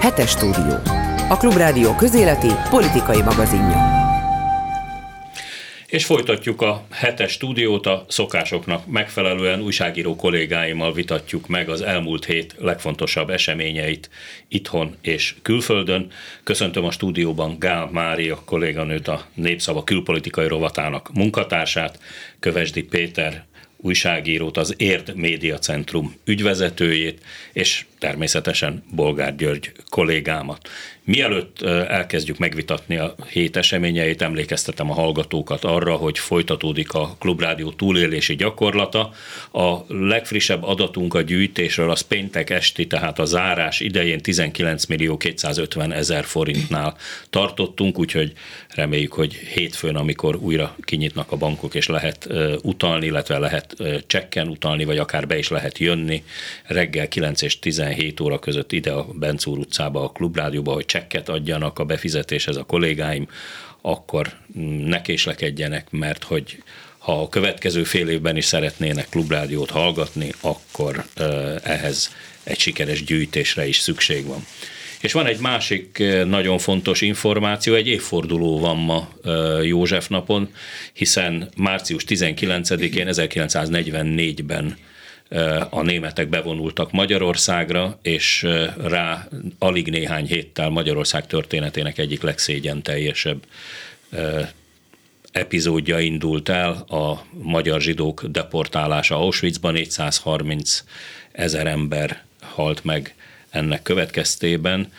Hetes stúdió. A Klubrádió közéleti politikai magazinja. És folytatjuk a hetes stúdiót, a szokásoknak megfelelően újságíró kollégáimmal vitatjuk meg az elmúlt hét legfontosabb eseményeit itthon és külföldön. Köszöntöm a stúdióban Gál Mária kolléganőt, a Népszava külpolitikai rovatának munkatársát, Kövesdi Péter újságírót, az Érd Média Centrum ügyvezetőjét, és természetesen Bolgár György kollégámat. Mielőtt elkezdjük megvitatni a hét eseményeit, emlékeztetem a hallgatókat arra, hogy folytatódik a Klubrádió túlélési gyakorlata. A legfrissebb adatunk a gyűjtésről az péntek esti, tehát a zárás idején 19 millió 250 ezer forintnál tartottunk, úgyhogy reméljük, hogy hétfőn, amikor újra kinyitnak a bankok, és lehet utalni, illetve lehet csekken utalni, vagy akár be is lehet jönni reggel 9 és 17 óra között ide a Bencúr utcába, a Klubrádióba, hogy csekket adjanak a befizetéshez a kollégáim, akkor ne késlekedjenek, mert hogy ha a következő fél évben is szeretnének klubrádiót hallgatni, akkor ehhez egy sikeres gyűjtésre is szükség van. És van egy másik nagyon fontos információ, egy évforduló van ma József napon, hiszen március 19-én 1944-ben a németek bevonultak Magyarországra, és rá alig néhány héttel Magyarország történetének egyik legszégyen teljesebb epizódja indult el, a magyar zsidók deportálása Auschwitzban, 430 ezer ember halt meg ennek következtében,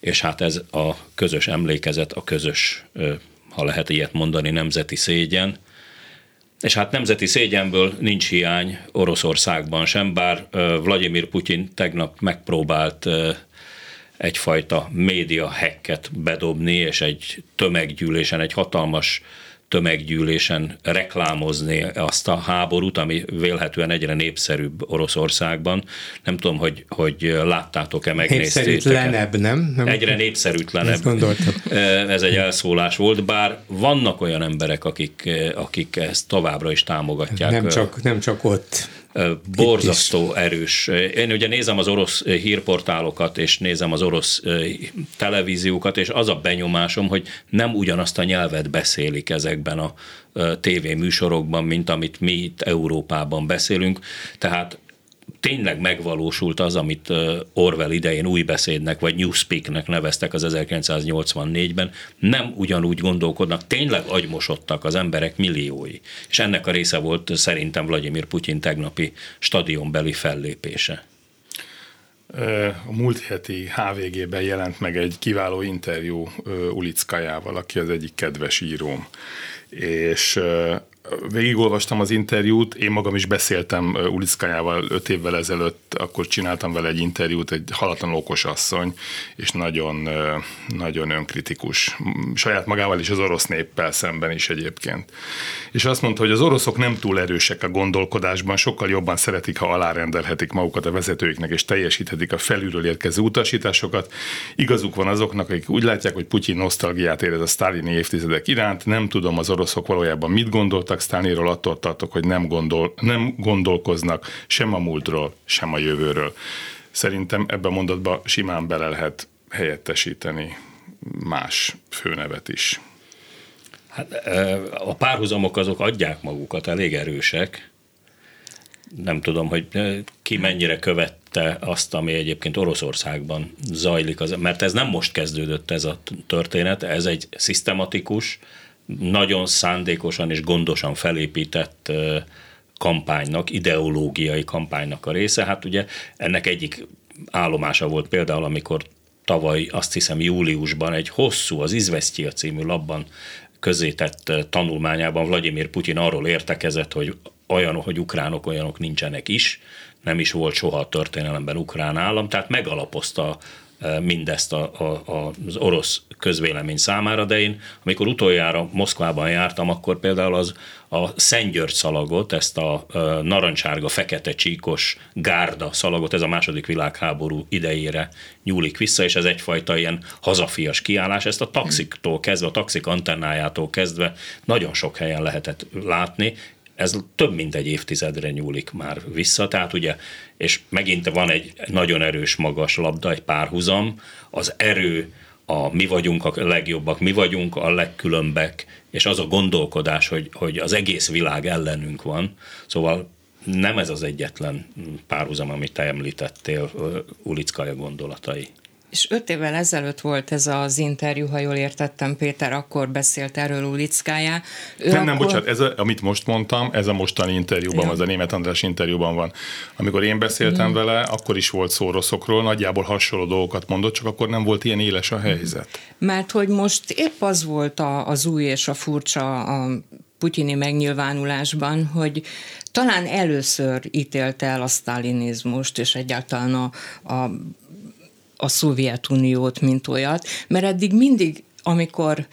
és hát ez a közös emlékezet, a közös, ha lehet ilyet mondani, nemzeti szégyen, és hát nemzeti szégyenből nincs hiány Oroszországban sem, bár Vladimir Putyin tegnap megpróbált egyfajta média hacket bedobni, és egy tömeggyűlésen, egy hatalmas tömeggyűlésen reklámozni azt a háborút, ami vélhetően egyre népszerűbb Oroszországban. Nem tudom, hogy, hogy láttátok-e, megnéztétek. Népszerűtlenebb, nem? nem? Egyre népszerűtlenebb. Ez egy elszólás volt, bár vannak olyan emberek, akik, akik ezt továbbra is támogatják. Nem csak, nem csak ott borzasztó erős. Én ugye nézem az orosz hírportálokat, és nézem az orosz televíziókat, és az a benyomásom, hogy nem ugyanazt a nyelvet beszélik ezekben a tévéműsorokban, mint amit mi itt Európában beszélünk. Tehát tényleg megvalósult az, amit Orwell idején új beszédnek vagy Newspeaknek neveztek az 1984-ben, nem ugyanúgy gondolkodnak, tényleg agymosodtak az emberek milliói. És ennek a része volt szerintem Vladimir Putyin tegnapi stadionbeli fellépése. A múlt heti HVG-ben jelent meg egy kiváló interjú Ulickajával, aki az egyik kedves íróm. És végigolvastam az interjút, én magam is beszéltem Ulickajával öt évvel ezelőtt, akkor csináltam vele egy interjút, egy halatlan okos asszony, és nagyon, nagyon önkritikus. Saját magával is az orosz néppel szemben is egyébként. És azt mondta, hogy az oroszok nem túl erősek a gondolkodásban, sokkal jobban szeretik, ha alárendelhetik magukat a vezetőiknek, és teljesíthetik a felülről érkező utasításokat. Igazuk van azoknak, akik úgy látják, hogy Putyin nosztalgiát érez a sztálini évtizedek iránt, nem tudom, az oroszok valójában mit gondoltak, Kazaksztániról attól tartok, hogy nem, gondol, nem gondolkoznak sem a múltról, sem a jövőről. Szerintem ebben a mondatban simán bele lehet helyettesíteni más főnevet is. Hát, a párhuzamok azok adják magukat, elég erősek. Nem tudom, hogy ki mennyire követte azt, ami egyébként Oroszországban zajlik, mert ez nem most kezdődött ez a történet, ez egy szisztematikus, nagyon szándékosan és gondosan felépített kampánynak, ideológiai kampánynak a része. Hát ugye ennek egyik állomása volt például, amikor tavaly azt hiszem júliusban egy hosszú, az Izvesztia című labban közzétett tanulmányában Vladimir Putyin arról értekezett, hogy olyanok, hogy ukránok olyanok nincsenek is, nem is volt soha a történelemben ukrán állam, tehát megalapozta mindezt a, a, az orosz közvélemény számára, de én amikor utoljára Moszkvában jártam, akkor például az a Szentgyörgy szalagot, ezt a narancsárga, fekete csíkos gárda szalagot, ez a második világháború idejére nyúlik vissza, és ez egyfajta ilyen hazafias kiállás, ezt a taxiktól kezdve, a taxik antennájától kezdve nagyon sok helyen lehetett látni, ez több mint egy évtizedre nyúlik már vissza, tehát ugye, és megint van egy nagyon erős magas labda, egy párhuzam, az erő, a mi vagyunk a legjobbak, mi vagyunk a legkülönbek, és az a gondolkodás, hogy, hogy az egész világ ellenünk van. Szóval nem ez az egyetlen párhuzam, amit te említettél, Ulickaja gondolatai. És öt évvel ezelőtt volt ez az interjú, ha jól értettem, Péter, akkor beszélt erről Ulickájá. Ő nem, akkor... nem, bocsánat, ez a, amit most mondtam, ez a mostani interjúban, ja. az a német András interjúban van. Amikor én beszéltem mm. vele, akkor is volt szó rosszokról, nagyjából hasonló dolgokat mondott, csak akkor nem volt ilyen éles a helyzet. Mert hogy most épp az volt a, az új és a furcsa a putyini megnyilvánulásban, hogy talán először ítélte el a sztálinizmust, és egyáltalán a, a a Szovjetuniót, mint olyat, mert eddig mindig, amikor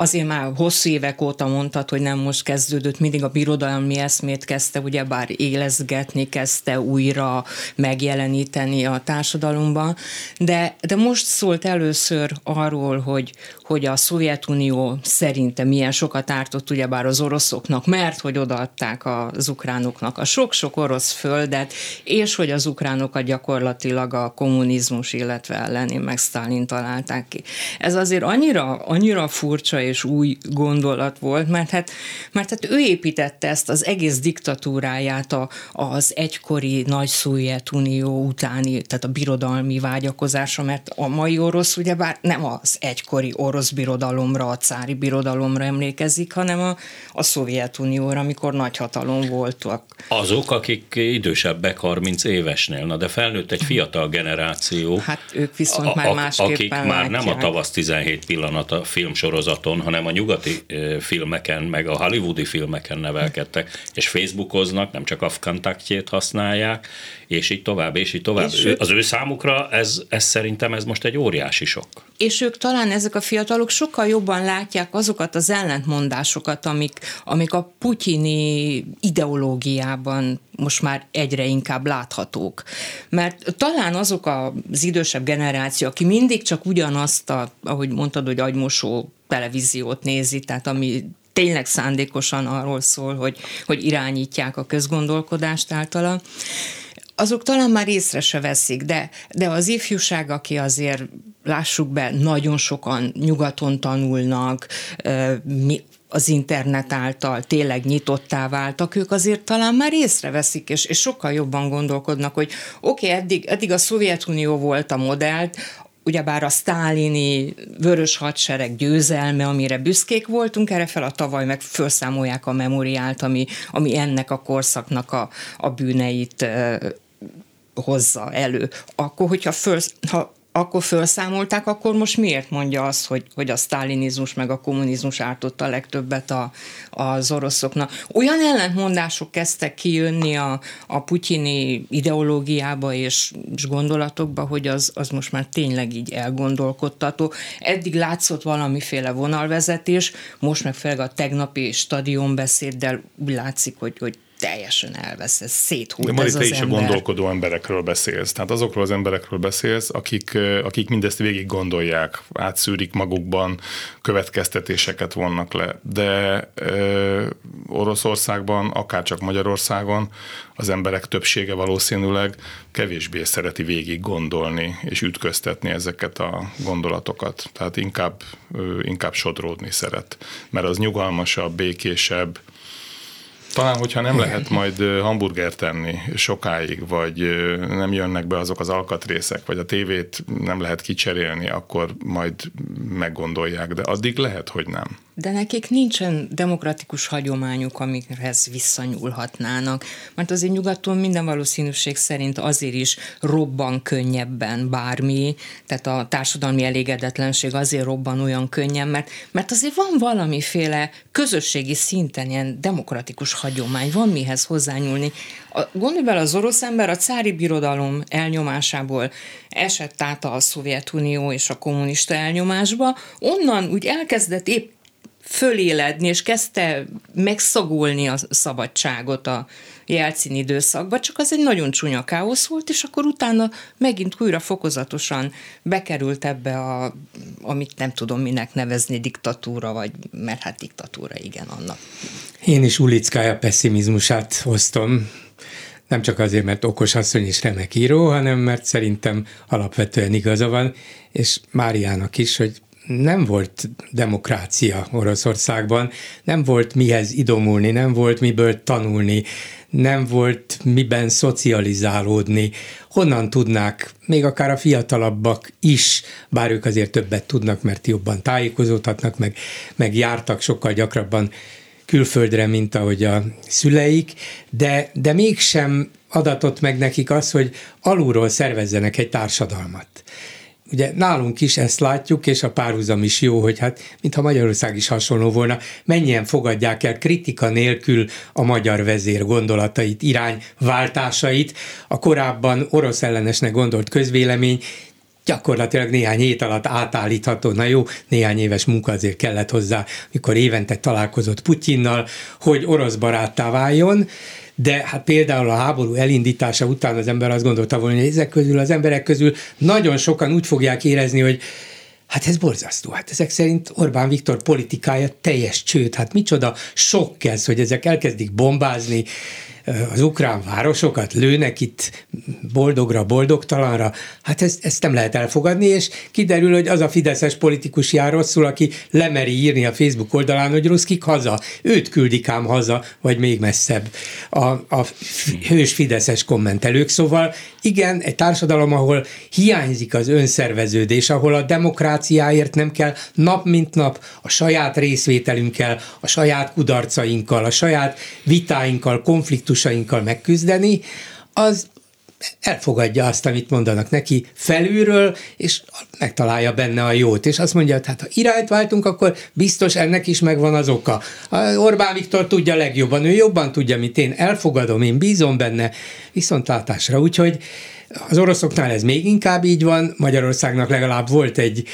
azért már hosszú évek óta mondtad, hogy nem most kezdődött, mindig a birodalmi eszmét kezdte ugyebár élezgetni, kezdte újra megjeleníteni a társadalomban, de, de most szólt először arról, hogy, hogy a Szovjetunió szerinte milyen sokat ártott ugyebár az oroszoknak, mert hogy odaadták az ukránoknak a sok-sok orosz földet, és hogy az ukránokat gyakorlatilag a kommunizmus, illetve elleni meg Stalin találták ki. Ez azért annyira, annyira furcsa és új gondolat volt, mert hát, mert hát ő építette ezt az egész diktatúráját a, az egykori nagy Szovjetunió utáni, tehát a birodalmi vágyakozása, mert a mai orosz ugyebár nem az egykori orosz birodalomra, a cári birodalomra emlékezik, hanem a, a Szovjetunióra, amikor nagy hatalom voltak. Azok, akik idősebbek 30 évesnél, na de felnőtt egy fiatal generáció. Hát ők viszont a, már másképpen Akik látják. már nem a tavasz 17 pillanat a filmsorozaton, hanem a nyugati filmeken, meg a hollywoodi filmeken nevelkedtek, és Facebookoznak, nem csak a kontaktjét használják, és így tovább, és így tovább. És ők... Az ő számukra ez, ez szerintem ez most egy óriási sok. És ők talán ezek a fiatalok sokkal jobban látják azokat az ellentmondásokat, amik, amik a putyini ideológiában most már egyre inkább láthatók. Mert talán azok az idősebb generáció, aki mindig csak ugyanazt, a, ahogy mondtad, hogy agymosó televíziót nézi, tehát ami tényleg szándékosan arról szól, hogy, hogy irányítják a közgondolkodást általa, azok talán már észre se veszik, de, de az ifjúság, aki azért lássuk be, nagyon sokan nyugaton tanulnak, az internet által tényleg nyitottá váltak, ők azért talán már észreveszik, és, és sokkal jobban gondolkodnak, hogy oké, okay, eddig, eddig a Szovjetunió volt a modellt, ugyebár a sztálini vörös hadsereg győzelme, amire büszkék voltunk, erre fel a tavaly meg felszámolják a memóriát, ami, ami ennek a korszaknak a, a bűneit hozza elő. Akkor, hogyha föl, ha akkor felszámolták, akkor most miért mondja azt, hogy, hogy a sztálinizmus meg a kommunizmus ártotta a legtöbbet a, az oroszoknak? Olyan ellentmondások kezdtek kijönni a, a putyini ideológiába és, és gondolatokba, hogy az, az most már tényleg így elgondolkodtató. Eddig látszott valamiféle vonalvezetés, most meg főleg a tegnapi stadionbeszéddel úgy látszik, hogy, hogy teljesen elvesz, ez széthúlt De Mari, te is ember. a gondolkodó emberekről beszélsz. Tehát azokról az emberekről beszélsz, akik, akik mindezt végig gondolják, átszűrik magukban, következtetéseket vonnak le. De ö, Oroszországban, akár csak Magyarországon az emberek többsége valószínűleg kevésbé szereti végig gondolni és ütköztetni ezeket a gondolatokat. Tehát inkább, ö, inkább sodródni szeret, mert az nyugalmasabb, békésebb, talán, hogyha nem lehet majd hamburger tenni sokáig, vagy nem jönnek be azok az alkatrészek, vagy a tévét nem lehet kicserélni, akkor majd meggondolják, de addig lehet, hogy nem. De nekik nincsen demokratikus hagyományuk, amikhez visszanyúlhatnának. Mert azért nyugaton minden valószínűség szerint azért is robban könnyebben bármi, tehát a társadalmi elégedetlenség azért robban olyan könnyen, mert, mert azért van valamiféle közösségi szinten ilyen demokratikus hagyomány, van mihez hozzányúlni. A, gondolj bele, az orosz ember a cári birodalom elnyomásából esett át a Szovjetunió és a kommunista elnyomásba, onnan úgy elkezdett épp föléledni, és kezdte megszagolni a szabadságot a jelcin időszakban, csak az egy nagyon csúnya káosz volt, és akkor utána megint újra fokozatosan bekerült ebbe a, amit nem tudom minek nevezni, diktatúra, vagy, mert hát diktatúra, igen, annak. Én is Ulickája pessimizmusát hoztam, nem csak azért, mert okos asszony és remek író, hanem mert szerintem alapvetően igaza van, és Máriának is, hogy nem volt demokrácia Oroszországban, nem volt mihez idomulni, nem volt miből tanulni, nem volt miben szocializálódni. Honnan tudnák, még akár a fiatalabbak is, bár ők azért többet tudnak, mert jobban tájékozódhatnak, meg, meg jártak sokkal gyakrabban külföldre, mint ahogy a szüleik, de, de mégsem adatott meg nekik az, hogy alulról szervezzenek egy társadalmat. Ugye nálunk is ezt látjuk, és a párhuzam is jó, hogy hát mintha Magyarország is hasonló volna, mennyien fogadják el kritika nélkül a magyar vezér gondolatait, irányváltásait, a korábban orosz ellenesnek gondolt közvélemény gyakorlatilag néhány hét alatt átállítható. Na jó, néhány éves munka azért kellett hozzá, mikor évente találkozott Putyinnal, hogy orosz baráttá váljon, de hát például a háború elindítása után az ember azt gondolta volna, hogy ezek közül az emberek közül nagyon sokan úgy fogják érezni, hogy Hát ez borzasztó. Hát ezek szerint Orbán Viktor politikája teljes csőd. Hát micsoda sok ez, hogy ezek elkezdik bombázni, az ukrán városokat lőnek itt boldogra, boldogtalanra, hát ezt, ezt nem lehet elfogadni, és kiderül, hogy az a fideszes politikus jár rosszul, aki lemeri írni a Facebook oldalán, hogy ruszkik haza, őt küldik ám haza, vagy még messzebb a, a hős fideszes kommentelők. Szóval igen, egy társadalom, ahol hiányzik az önszerveződés, ahol a demokráciáért nem kell nap mint nap a saját részvételünkkel, a saját kudarcainkkal, a saját vitáinkkal, konfliktusainkkal megküzdeni, az elfogadja azt, amit mondanak neki felülről, és megtalálja benne a jót, és azt mondja, hogy hát ha irányt váltunk, akkor biztos ennek is megvan az oka. Orbán Viktor tudja legjobban, ő jobban tudja, mint én, elfogadom, én bízom benne, viszontlátásra. Úgyhogy az oroszoknál ez még inkább így van, Magyarországnak legalább volt egy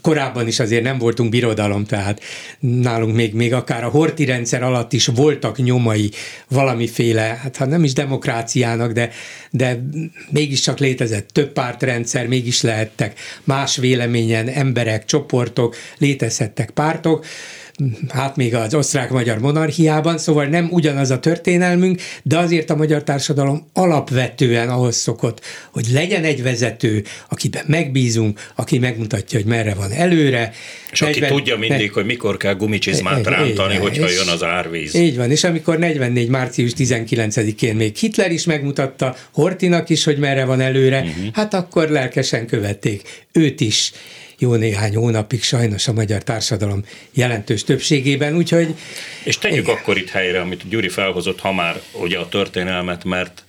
korábban is azért nem voltunk birodalom, tehát nálunk még, még akár a horti rendszer alatt is voltak nyomai valamiféle, hát ha nem is demokráciának, de, de mégiscsak létezett több pártrendszer, mégis lehettek más véleményen emberek, csoportok, létezhettek pártok, hát még az osztrák-magyar monarchiában, szóval nem ugyanaz a történelmünk, de azért a magyar társadalom alapvetően ahhoz szokott, hogy legyen egy vezető, akiben megbízunk, aki megmutatja, hogy merre van előre. És 40, aki tudja mindig, ne, hogy mikor kell gumicsizmát rántani, hogyha jön az árvíz. Így van, és amikor 44. március 19-én még Hitler is megmutatta Hortinak is, hogy merre van előre, uh-huh. hát akkor lelkesen követték őt is jó néhány hónapig sajnos a magyar társadalom jelentős többségében, úgyhogy... És tegyük igen. akkor itt helyre, amit Gyuri felhozott, ha már ugye a történelmet, mert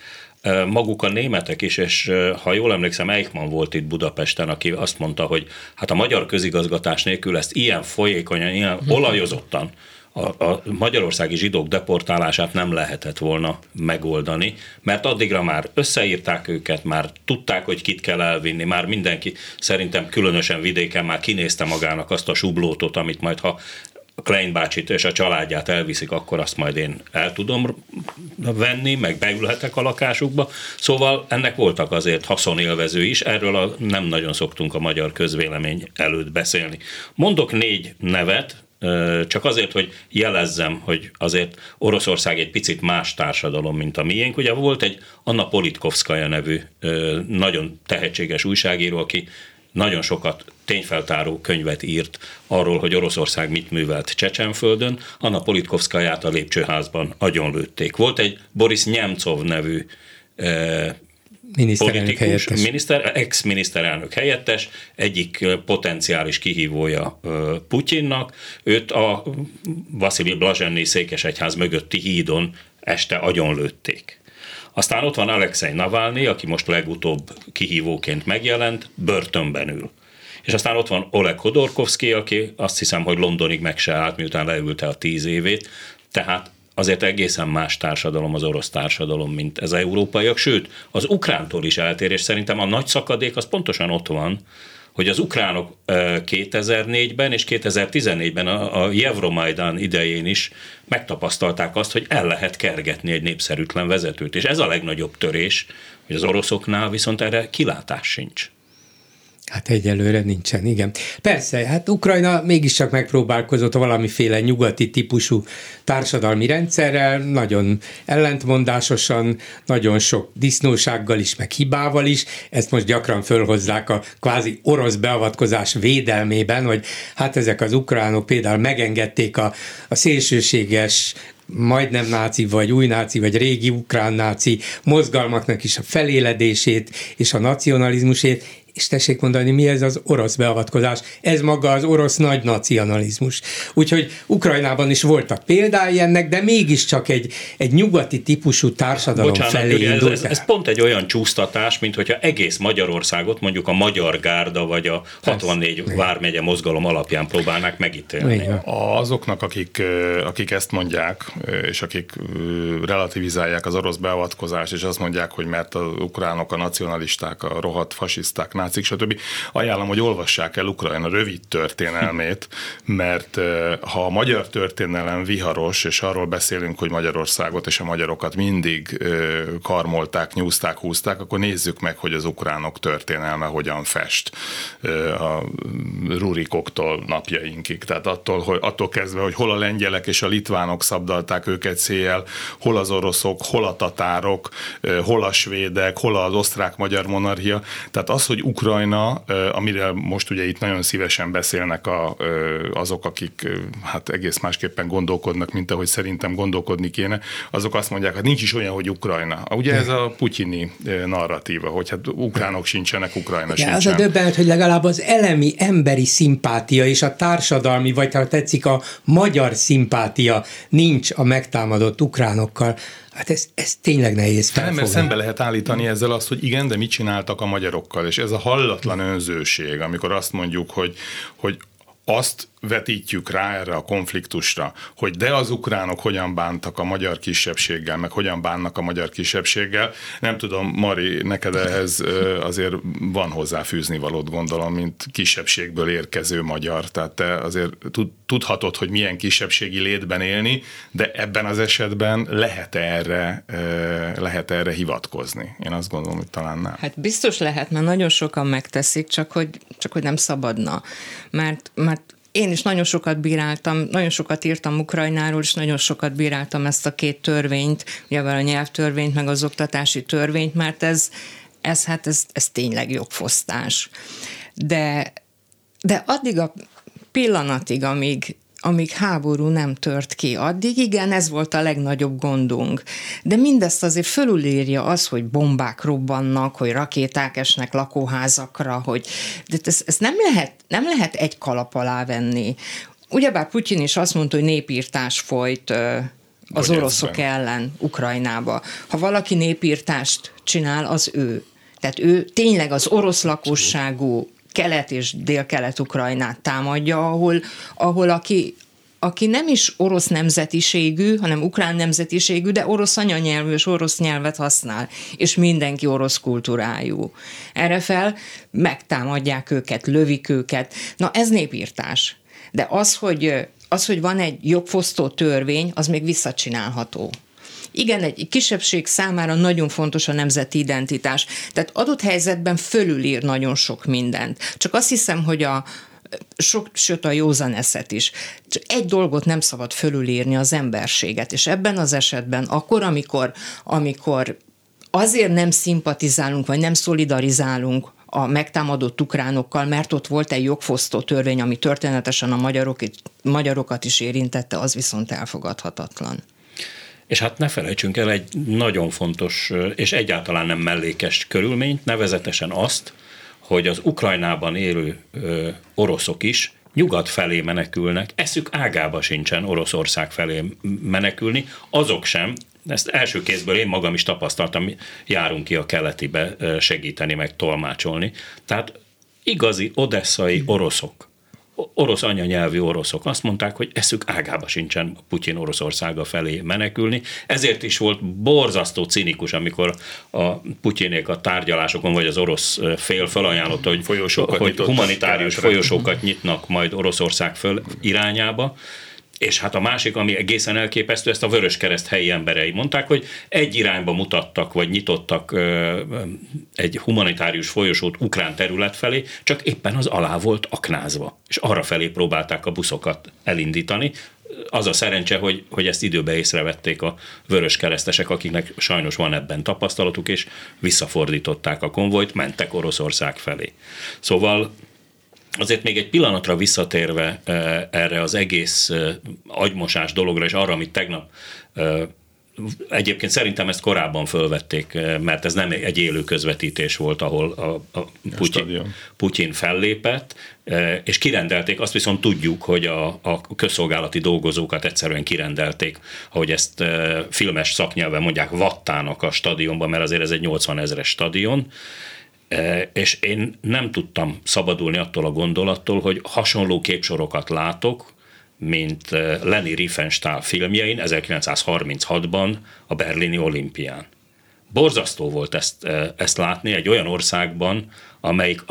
maguk a németek is, és ha jól emlékszem, Eichmann volt itt Budapesten, aki azt mondta, hogy hát a magyar közigazgatás nélkül ezt ilyen folyékonyan, ilyen olajozottan a, a magyarországi zsidók deportálását nem lehetett volna megoldani, mert addigra már összeírták őket, már tudták, hogy kit kell elvinni, már mindenki szerintem különösen vidéken már kinézte magának azt a sublótot, amit majd ha Klein bácsit és a családját elviszik, akkor azt majd én el tudom venni, meg beülhetek a lakásukba. Szóval ennek voltak azért haszonélvező is, erről a, nem nagyon szoktunk a magyar közvélemény előtt beszélni. Mondok négy nevet, csak azért, hogy jelezzem, hogy azért Oroszország egy picit más társadalom, mint a miénk. Ugye volt egy Anna Politkovskaya nevű nagyon tehetséges újságíró, aki nagyon sokat tényfeltáró könyvet írt arról, hogy Oroszország mit művelt Csecsenföldön. Anna Politkovskaját a lépcsőházban agyonlőtték. Volt egy Boris Nemcov nevű miniszterelnök helyettes. Miniszter, ex-miniszterelnök helyettes, egyik potenciális kihívója Putyinnak. Őt a Vasili Blazsenni székesegyház mögötti hídon este agyonlőtték. Aztán ott van Alexei Navalnyi, aki most legutóbb kihívóként megjelent, börtönben ül. És aztán ott van Oleg Hodorkovsky, aki azt hiszem, hogy Londonig meg se állt, miután leülte a tíz évét. Tehát azért egészen más társadalom az orosz társadalom, mint az európaiak, sőt, az ukrántól is eltér, és szerintem a nagy szakadék az pontosan ott van, hogy az ukránok 2004-ben és 2014-ben a, a idején is megtapasztalták azt, hogy el lehet kergetni egy népszerűtlen vezetőt. És ez a legnagyobb törés, hogy az oroszoknál viszont erre kilátás sincs. Hát egyelőre nincsen, igen. Persze, hát Ukrajna mégiscsak megpróbálkozott valamiféle nyugati típusú társadalmi rendszerrel, nagyon ellentmondásosan, nagyon sok disznósággal is, meg hibával is. Ezt most gyakran fölhozzák a kvázi orosz beavatkozás védelmében, hogy hát ezek az ukránok például megengedték a, a szélsőséges majdnem náci, vagy új náci, vagy régi ukrán náci mozgalmaknak is a feléledését és a nacionalizmusét, és tessék mondani, mi ez az orosz beavatkozás? Ez maga az orosz nagy nacionalizmus. Úgyhogy Ukrajnában is voltak példái ennek, de mégiscsak egy, egy nyugati típusú társadalom Bocsánat, felé ez, ez, ez pont egy olyan csúsztatás, mint hogyha egész Magyarországot mondjuk a Magyar Gárda vagy a 64 Persze. Vármegye mozgalom alapján próbálnák megítélni. Azoknak, akik, akik ezt mondják, és akik relativizálják az orosz beavatkozást, és azt mondják, hogy mert az ukránok, a nacionalisták, a rohadt fasiszták, nácik, stb. Ajánlom, hogy olvassák el Ukrajna rövid történelmét, mert ha a magyar történelem viharos, és arról beszélünk, hogy Magyarországot és a magyarokat mindig karmolták, nyúzták, húzták, akkor nézzük meg, hogy az ukránok történelme hogyan fest a rurikoktól napjainkig. Tehát attól, hogy, attól kezdve, hogy hol a lengyelek és a litvánok szabdalták őket széjjel, hol az oroszok, hol a tatárok, hol a svédek, hol az osztrák-magyar monarchia. Tehát az, hogy Ukrajna, amire most ugye itt nagyon szívesen beszélnek a, azok, akik hát egész másképpen gondolkodnak, mint ahogy szerintem gondolkodni kéne, azok azt mondják, hát nincs is olyan, hogy Ukrajna. Ugye ez a putyini narratíva, hogy hát ukránok sincsenek, Ukrajna ja, sincsen. Az a döbbenet, hogy legalább az elemi emberi szimpátia és a társadalmi, vagy ha tetszik a magyar szimpátia nincs a megtámadott ukránokkal. Hát ez, ez tényleg nehéz felfogni. Nem, mert szembe lehet állítani ezzel azt, hogy igen, de mit csináltak a magyarokkal, és ez a hallatlan önzőség, amikor azt mondjuk, hogy, hogy azt vetítjük rá erre a konfliktusra, hogy de az ukránok hogyan bántak a magyar kisebbséggel, meg hogyan bánnak a magyar kisebbséggel. Nem tudom, Mari, neked ehhez azért van hozzáfűzni valót gondolom, mint kisebbségből érkező magyar. Tehát te azért tudhatod, hogy milyen kisebbségi létben élni, de ebben az esetben lehet erre, lehet erre hivatkozni. Én azt gondolom, hogy talán nem. Hát biztos lehet, mert nagyon sokan megteszik, csak hogy, csak hogy nem szabadna. Mert, mert én is nagyon sokat bíráltam, nagyon sokat írtam Ukrajnáról, és nagyon sokat bíráltam ezt a két törvényt, ugye a nyelvtörvényt, meg az oktatási törvényt, mert ez, ez hát ez, ez tényleg jogfosztás. De, de addig a pillanatig, amíg amíg háború nem tört ki. Addig igen, ez volt a legnagyobb gondunk. De mindezt azért fölülírja az, hogy bombák robbannak, hogy rakéták esnek lakóházakra, hogy de ezt, ezt nem, lehet, nem lehet egy kalap alá venni. Ugyebár Putyin is azt mondta, hogy népírtás folyt az hogy oroszok ellen Ukrajnába. Ha valaki népírtást csinál, az ő. Tehát ő tényleg az orosz lakosságú kelet és dél-kelet-ukrajnát támadja, ahol, ahol aki, aki nem is orosz nemzetiségű, hanem ukrán nemzetiségű, de orosz anyanyelvű és orosz nyelvet használ, és mindenki orosz kultúrájú. Erre fel megtámadják őket, lövik őket. Na ez népírtás. De az, hogy, az, hogy van egy jogfosztó törvény, az még visszacsinálható. Igen, egy kisebbség számára nagyon fontos a nemzeti identitás. Tehát adott helyzetben fölülír nagyon sok mindent. Csak azt hiszem, hogy a, sok, sőt a józan eszet is. Csak egy dolgot nem szabad fölülírni, az emberséget, és ebben az esetben akkor, amikor, amikor azért nem szimpatizálunk, vagy nem szolidarizálunk a megtámadott ukránokkal, mert ott volt egy jogfosztó törvény, ami történetesen a magyarok, magyarokat is érintette, az viszont elfogadhatatlan. És hát ne felejtsünk el egy nagyon fontos és egyáltalán nem mellékes körülményt, nevezetesen azt, hogy az Ukrajnában élő oroszok is nyugat felé menekülnek, eszük ágába sincsen Oroszország felé menekülni, azok sem, ezt első kézből én magam is tapasztaltam, járunk ki a keletibe segíteni, meg tolmácsolni. Tehát igazi odesszai oroszok orosz anyanyelvű oroszok azt mondták, hogy eszük ágába sincsen Putyin Oroszországa felé menekülni. Ezért is volt borzasztó cinikus, amikor a Putyinék a tárgyalásokon, vagy az orosz fél felajánlotta, hogy, folyosókat hogy humanitárius folyosókat nyitnak majd Oroszország föl irányába, és hát a másik, ami egészen elképesztő, ezt a Vöröskereszt helyi emberei mondták, hogy egy irányba mutattak, vagy nyitottak egy humanitárius folyosót ukrán terület felé, csak éppen az alá volt aknázva, és arra felé próbálták a buszokat elindítani, az a szerencse, hogy, hogy ezt időbe észrevették a vörös keresztesek, akiknek sajnos van ebben tapasztalatuk, és visszafordították a konvojt, mentek Oroszország felé. Szóval Azért még egy pillanatra visszatérve erre az egész agymosás dologra, és arra, amit tegnap Egyébként szerintem ezt korábban fölvették, mert ez nem egy élő közvetítés volt, ahol a, a Putyin, Putyin fellépett, és kirendelték, azt viszont tudjuk, hogy a, a közszolgálati dolgozókat egyszerűen kirendelték, ahogy ezt filmes szaknyelven mondják, vattának a stadionban, mert azért ez egy 80 ezeres stadion, és én nem tudtam szabadulni attól a gondolattól, hogy hasonló képsorokat látok, mint Leni Riefenstahl filmjein 1936-ban a berlini olimpián. Borzasztó volt ezt, ezt látni egy olyan országban, amelyik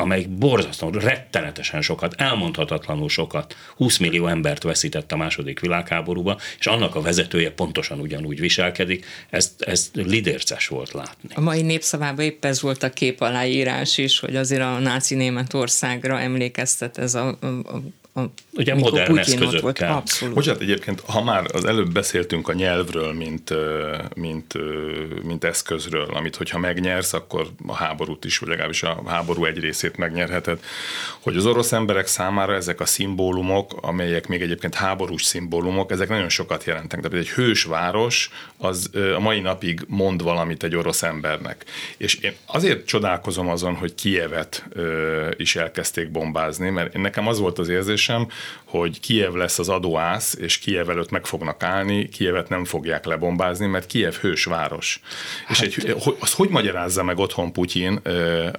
amelyik borzasztóan, rettenetesen sokat, elmondhatatlanul sokat, 20 millió embert veszített a második világháborúba, és annak a vezetője pontosan ugyanúgy viselkedik, ezt, ezt lidérces volt látni. A mai népszavában épp ez volt a kép aláírás is, hogy azért a náci Németországra emlékeztet ez a a, Ugye modern Putyin eszközökkel. Abszolút. Bocsánat, egyébként, ha már az előbb beszéltünk a nyelvről, mint, mint, mint eszközről, amit hogyha megnyersz, akkor a háborút is, vagy legalábbis a háború egy részét megnyerheted, hogy az orosz emberek számára ezek a szimbólumok, amelyek még egyébként háborús szimbólumok, ezek nagyon sokat jelentenek. Tehát egy hős város az a mai napig mond valamit egy orosz embernek. És én azért csodálkozom azon, hogy Kievet is elkezdték bombázni, mert nekem az volt az érzés, érzésem, hogy Kiev lesz az adóász, és Kiev előtt meg fognak állni, Kievet nem fogják lebombázni, mert Kiev hős város. Hát. És egy, azt hogy magyarázza meg otthon Putyin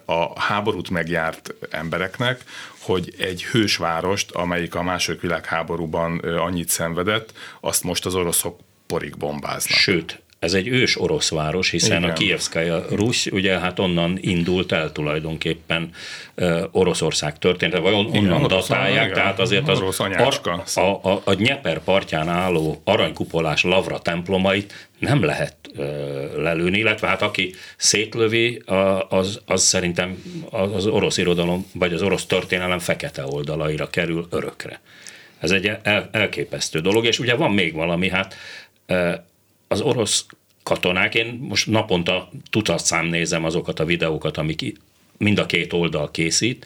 a háborút megjárt embereknek, hogy egy hősvárost, amelyik a második világháborúban annyit szenvedett, azt most az oroszok porig bombáznak. Sőt, ez egy ős orosz város, hiszen Igen. a Kievszkaja Rusz, ugye hát onnan indult el tulajdonképpen uh, Oroszország története, vagy on, onnan Igen, datálják, tehát azért az a, a, a, a Nyeper partján álló aranykupolás Lavra templomait nem lehet uh, lelőni, illetve hát aki szétlövi, az, az szerintem az orosz irodalom, vagy az orosz történelem fekete oldalaira kerül örökre. Ez egy el, elképesztő dolog, és ugye van még valami, hát az orosz katonák, én most naponta tucat nézem azokat a videókat, amik mind a két oldal készít,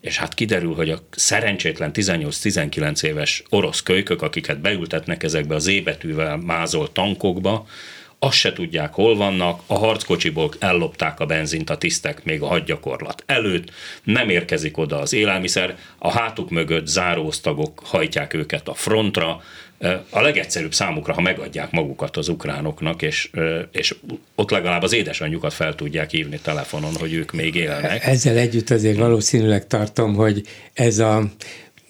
és hát kiderül, hogy a szerencsétlen 18-19 éves orosz kölykök, akiket beültetnek ezekbe az ébetűvel mázolt tankokba, azt se tudják, hol vannak, a harckocsiból ellopták a benzint a tisztek még a hadgyakorlat előtt, nem érkezik oda az élelmiszer, a hátuk mögött záróosztagok hajtják őket a frontra, a legegyszerűbb számukra, ha megadják magukat az ukránoknak, és, és ott legalább az édesanyjukat fel tudják hívni telefonon, hogy ők még élnek. Ezzel együtt azért valószínűleg tartom, hogy ez a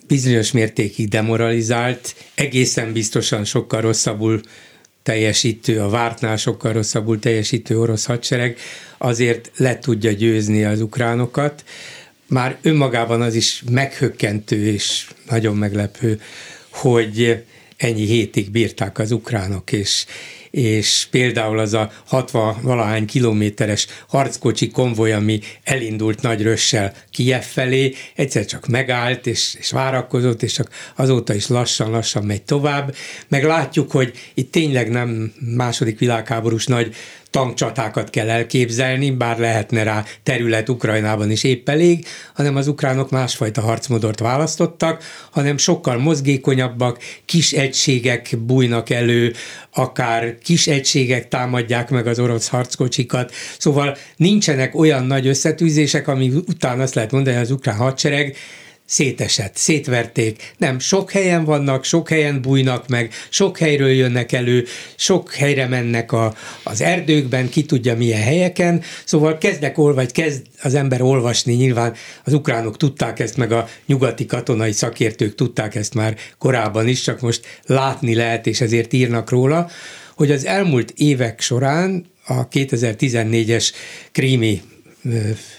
bizonyos mértékig demoralizált, egészen biztosan sokkal rosszabbul teljesítő, a vártnál sokkal rosszabbul teljesítő orosz hadsereg azért le tudja győzni az ukránokat. Már önmagában az is meghökkentő és nagyon meglepő, hogy ennyi hétig bírták az ukránok, és, és például az a 60 valahány kilométeres harckocsi konvoj, ami elindult nagy rössel Kiev felé, egyszer csak megállt, és, és várakozott, és csak azóta is lassan-lassan megy tovább. Meg látjuk, hogy itt tényleg nem második világháborús nagy tankcsatákat kell elképzelni, bár lehetne rá terület Ukrajnában is épp elég, hanem az ukránok másfajta harcmodort választottak, hanem sokkal mozgékonyabbak, kis egységek bújnak elő, akár kis egységek támadják meg az orosz harckocsikat, szóval nincsenek olyan nagy összetűzések, ami után azt lehet mondani, hogy az ukrán hadsereg szétesett, szétverték. Nem, sok helyen vannak, sok helyen bújnak meg, sok helyről jönnek elő, sok helyre mennek a, az erdőkben, ki tudja milyen helyeken, szóval kezdek olvasni, vagy kezd az ember olvasni, nyilván az ukránok tudták ezt, meg a nyugati katonai szakértők tudták ezt már korábban is, csak most látni lehet, és ezért írnak róla, hogy az elmúlt évek során a 2014-es krími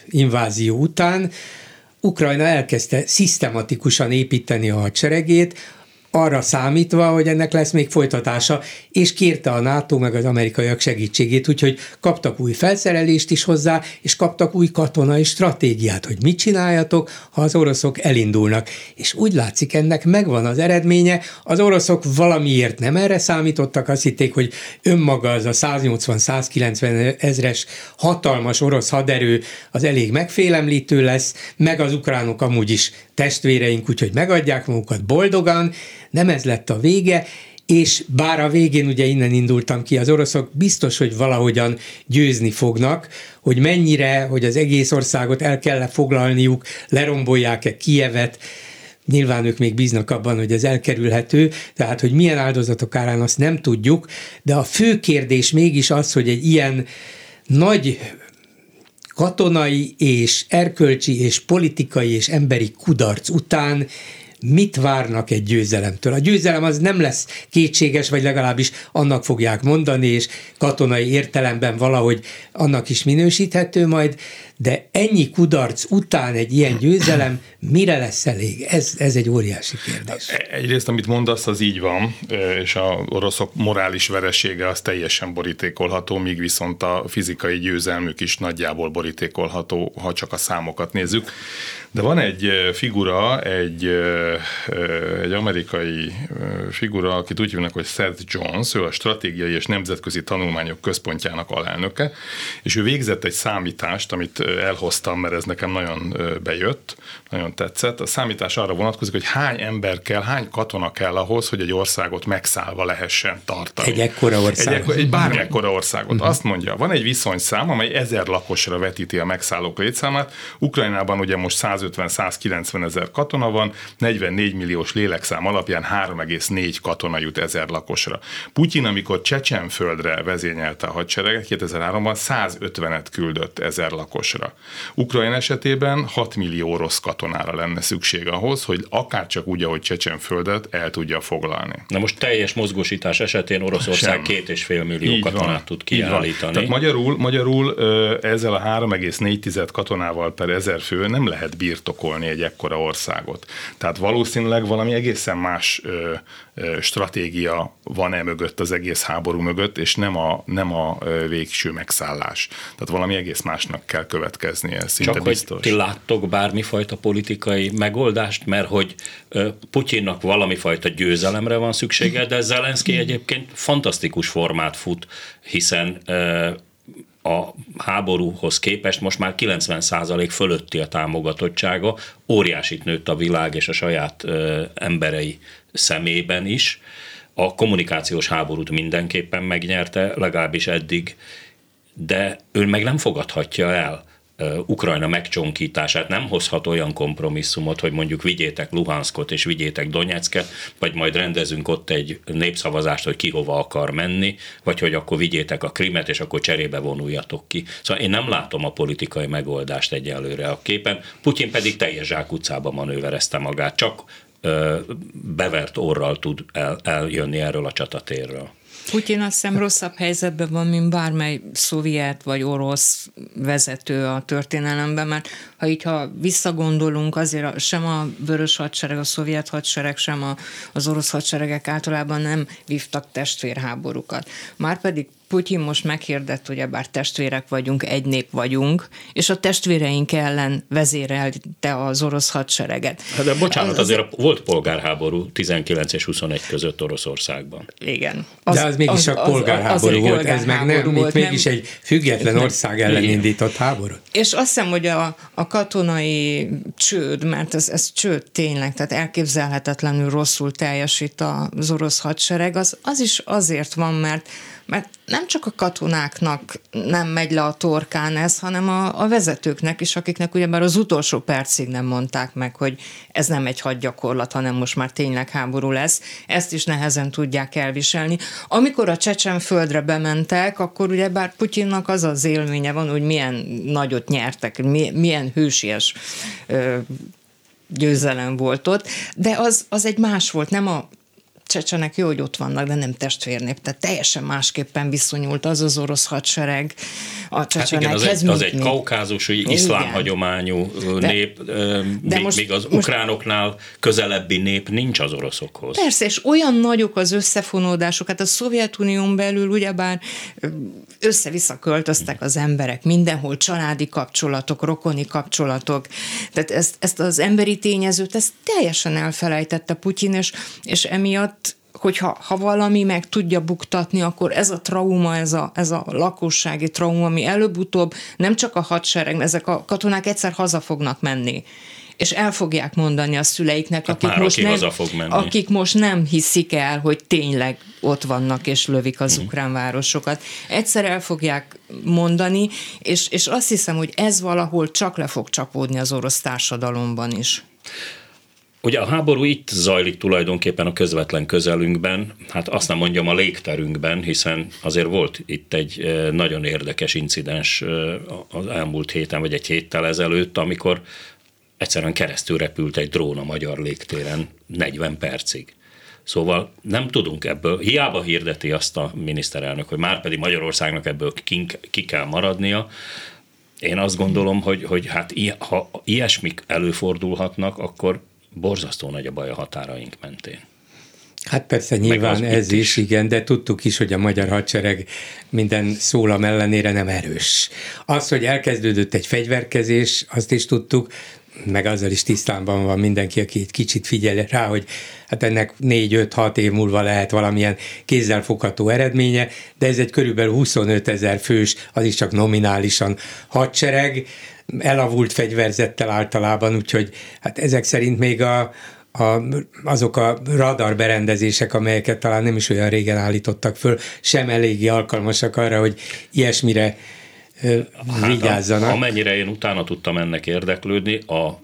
invázió után Ukrajna elkezdte szisztematikusan építeni a hadseregét, arra számítva, hogy ennek lesz még folytatása, és kérte a NATO meg az amerikaiak segítségét, úgyhogy kaptak új felszerelést is hozzá, és kaptak új katonai stratégiát, hogy mit csináljatok, ha az oroszok elindulnak. És úgy látszik, ennek megvan az eredménye, az oroszok valamiért nem erre számítottak, azt hitték, hogy önmaga az a 180-190 ezres hatalmas orosz haderő az elég megfélemlítő lesz, meg az ukránok amúgy is testvéreink, úgyhogy megadják magukat boldogan, nem ez lett a vége, és bár a végén ugye innen indultam ki, az oroszok biztos, hogy valahogyan győzni fognak, hogy mennyire, hogy az egész országot el kell foglalniuk, lerombolják-e Kievet, Nyilván ők még bíznak abban, hogy ez elkerülhető, tehát hogy milyen áldozatok árán azt nem tudjuk, de a fő kérdés mégis az, hogy egy ilyen nagy katonai és erkölcsi és politikai és emberi kudarc után mit várnak egy győzelemtől. A győzelem az nem lesz kétséges, vagy legalábbis annak fogják mondani, és katonai értelemben valahogy annak is minősíthető majd, de ennyi kudarc után egy ilyen győzelem mire lesz elég? Ez, ez egy óriási kérdés. Egyrészt, amit mondasz, az így van, és a oroszok morális veresége az teljesen borítékolható, míg viszont a fizikai győzelmük is nagyjából borítékolható, ha csak a számokat nézzük. De van egy figura, egy, egy amerikai figura, akit úgy hívnak, hogy Seth Jones, ő a Stratégiai és Nemzetközi Tanulmányok Központjának alelnöke, és ő végzett egy számítást, amit elhoztam, mert ez nekem nagyon bejött, nagyon tetszett. A számítás arra vonatkozik, hogy hány ember kell, hány katona kell ahhoz, hogy egy országot megszállva lehessen tartani. Egy ekkora országot. Egy, egy bármekkora országot. Uh-huh. Azt mondja, van egy viszonyszám, amely ezer lakosra vetíti a megszállók létszámát. Ukrajnában ugye most 150-190 ezer katona van, 44 milliós lélekszám alapján 3,4 katona jut ezer lakosra. Putyin, amikor Csecsenföldre vezényelte a hadsereget 2003-ban 150-et küldött ezer lakosra. Ukrajna esetében 6 millió orosz katonára lenne szükség ahhoz, hogy akár csak úgy, ahogy Csecsenföldet el tudja foglalni. Na most teljes mozgósítás esetén Oroszország Sem. két és fél millió Így katonát van. tud kiállítani. Tehát magyarul, magyarul ezzel a 3,4 katonával per ezer fő nem lehet birtokolni egy ekkora országot. Tehát valószínűleg valami egészen más stratégia van e mögött, az egész háború mögött, és nem a, nem a végső megszállás. Tehát valami egész másnak kell következnie, szinte Csak biztos. hogy ti láttok bármifajta politikai megoldást, mert hogy Putyinnak valami fajta győzelemre van szüksége, de Zelenszky egyébként fantasztikus formát fut, hiszen a háborúhoz képest most már 90% fölötti a támogatottsága, óriásit nőtt a világ és a saját emberei szemében is. A kommunikációs háborút mindenképpen megnyerte, legalábbis eddig, de ő meg nem fogadhatja el Ukrajna megcsonkítását, nem hozhat olyan kompromisszumot, hogy mondjuk vigyétek Luhanskot és vigyétek Donetsket, vagy majd rendezünk ott egy népszavazást, hogy ki hova akar menni, vagy hogy akkor vigyétek a Krimet, és akkor cserébe vonuljatok ki. Szóval én nem látom a politikai megoldást egyelőre a képen, Putyin pedig teljes zsákutcába manőverezte magát, csak bevert orral tud el, eljönni erről a csatatérről. Putyin azt hiszem rosszabb helyzetben van, mint bármely szovjet vagy orosz vezető a történelemben, mert ha így ha visszagondolunk, azért sem a vörös hadsereg, a szovjet hadsereg, sem a, az orosz hadseregek általában nem vívtak testvérháborúkat. Márpedig Putyin most meghirdett, hogy bár testvérek vagyunk, egy nép vagyunk, és a testvéreink ellen vezérelte az orosz hadsereget. Hát de bocsánat, az, azért volt polgárháború 19 és 21 között Oroszországban. Igen. Az, de az mégis az, csak polgárháború az, volt, ez meg nem, volt, mégis nem, egy független ország ellen indított háború. És azt hiszem, hogy a, a katonai csőd, mert ez, ez csőd tényleg, tehát elképzelhetetlenül rosszul teljesít az orosz hadsereg, az, az is azért van, mert mert nem csak a katonáknak nem megy le a torkán ez, hanem a, a vezetőknek is, akiknek ugyebár az utolsó percig nem mondták meg, hogy ez nem egy hadgyakorlat, hanem most már tényleg háború lesz. Ezt is nehezen tudják elviselni. Amikor a Csecsen földre bementek, akkor ugyebár Putyinnak az az élménye van, hogy milyen nagyot nyertek, milyen hősies ö, győzelem volt ott, de az, az egy más volt, nem a csecsenek jó, hogy ott vannak, de nem testvérnép, tehát teljesen másképpen viszonyult az az orosz hadsereg a csecsenekhez. Hát igen, az egy, az egy kaukázusi, iszlám hagyományú de, nép, de míg, most, míg az ukránoknál közelebbi nép nincs az oroszokhoz. Persze, és olyan nagyok az összefonódások, hát a Szovjetunión belül ugyebár össze-vissza költöztek az emberek, mindenhol családi kapcsolatok, rokoni kapcsolatok, tehát ezt, ezt az emberi tényezőt, ezt teljesen elfelejtette Putyin, és, és emiatt hogyha ha valami meg tudja buktatni, akkor ez a trauma, ez a, ez a lakossági trauma, ami előbb-utóbb nem csak a hadsereg, ezek a katonák egyszer haza fognak menni és el fogják mondani a szüleiknek, hát akik, most nem, akik most nem hiszik el, hogy tényleg ott vannak és lövik az uh-huh. ukrán városokat. Egyszer el fogják mondani, és, és azt hiszem, hogy ez valahol csak le fog csapódni az orosz társadalomban is. Ugye a háború itt zajlik tulajdonképpen a közvetlen közelünkben, hát azt nem mondjam a légterünkben, hiszen azért volt itt egy nagyon érdekes incidens az elmúlt héten, vagy egy héttel ezelőtt, amikor egyszerűen keresztül repült egy drón a magyar légtéren 40 percig. Szóval nem tudunk ebből, hiába hirdeti azt a miniszterelnök, hogy már pedig Magyarországnak ebből ki kell maradnia, én azt gondolom, hogy, hogy hát ha ilyesmik előfordulhatnak, akkor borzasztó nagy a baj a határaink mentén. Hát persze nyilván ez is, is, igen, de tudtuk is, hogy a magyar hadsereg minden szólam ellenére nem erős. Az, hogy elkezdődött egy fegyverkezés, azt is tudtuk, meg azzal is tisztában van mindenki, aki egy kicsit figyel rá, hogy hát ennek 4-5-6 év múlva lehet valamilyen kézzelfogható eredménye, de ez egy körülbelül 25 ezer fős, az is csak nominálisan hadsereg, elavult fegyverzettel általában, úgyhogy hát ezek szerint még a, a, azok a radar berendezések, amelyeket talán nem is olyan régen állítottak föl, sem eléggé alkalmasak arra, hogy ilyesmire hát, vigyázzanak. Amennyire én utána tudtam ennek érdeklődni, a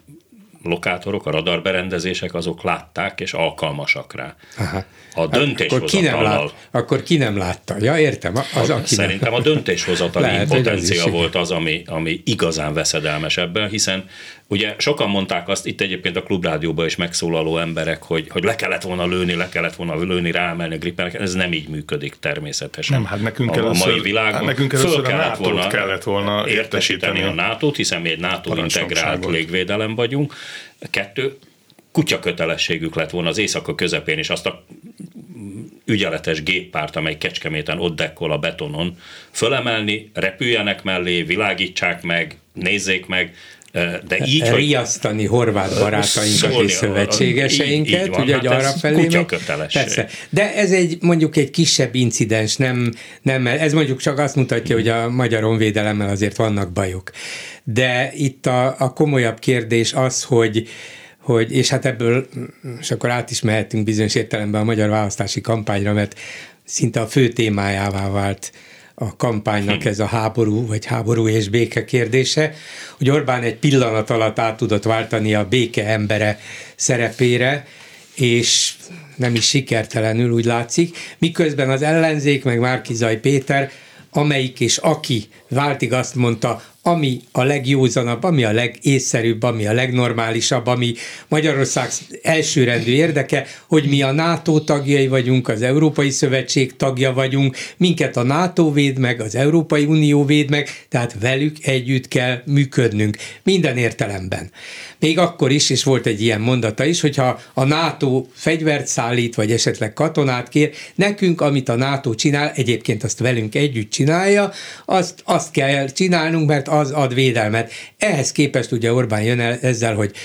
lokátorok, a radarberendezések azok látták és alkalmasak rá. Aha. A döntéshozatallal... Akkor ki, nem lát, akkor ki nem látta? Ja, értem. Az, aki Szerintem nem. a döntéshozatali potencia volt az, ami, ami igazán veszedelmes ebben, hiszen Ugye sokan mondták azt, itt egyébként a klubrádióban is megszólaló emberek, hogy, hogy le kellett volna lőni, le kellett volna lőni, ráemelni a grippenek, ez nem így működik természetesen. Nem, hát nekünk a, a mai világban hát nekünk föl kellett volna, kellett volna értesíteni a nato hiszen mi egy NATO integrált légvédelem vagyunk. Kettő, kutya kötelességük lett volna az éjszaka közepén is azt a ügyeletes géppárt, amely Kecskeméten ott dekkol a betonon, fölemelni, repüljenek mellé, világítsák meg, nézzék meg, de így, hogy riasztani horvát barátainkat és szövetségeseinket, így, így ugye, hogy hát arra felé. Persze. De ez egy mondjuk egy kisebb incidens, nem, nem, ez mondjuk csak azt mutatja, hogy a magyar honvédelemmel azért vannak bajok. De itt a, a komolyabb kérdés az, hogy hogy, és hát ebből, és akkor át is mehetünk bizonyos értelemben a magyar választási kampányra, mert szinte a fő témájává vált a kampánynak ez a háború, vagy háború és béke kérdése, hogy Orbán egy pillanat alatt át tudott váltani a béke embere szerepére, és nem is sikertelenül úgy látszik, miközben az ellenzék, meg Márkizaj Péter, amelyik és aki váltig azt mondta, ami a legjózanabb, ami a legészszerűbb, ami a legnormálisabb, ami Magyarország elsőrendű érdeke, hogy mi a NATO tagjai vagyunk, az Európai Szövetség tagja vagyunk, minket a NATO véd meg, az Európai Unió véd meg, tehát velük együtt kell működnünk, minden értelemben. Még akkor is, és volt egy ilyen mondata is, hogyha a NATO fegyvert szállít, vagy esetleg katonát kér, nekünk, amit a NATO csinál, egyébként azt velünk együtt csinálja, azt, azt kell csinálnunk, mert az ad védelmet. Ehhez képest ugye Orbán jön el ezzel, hogy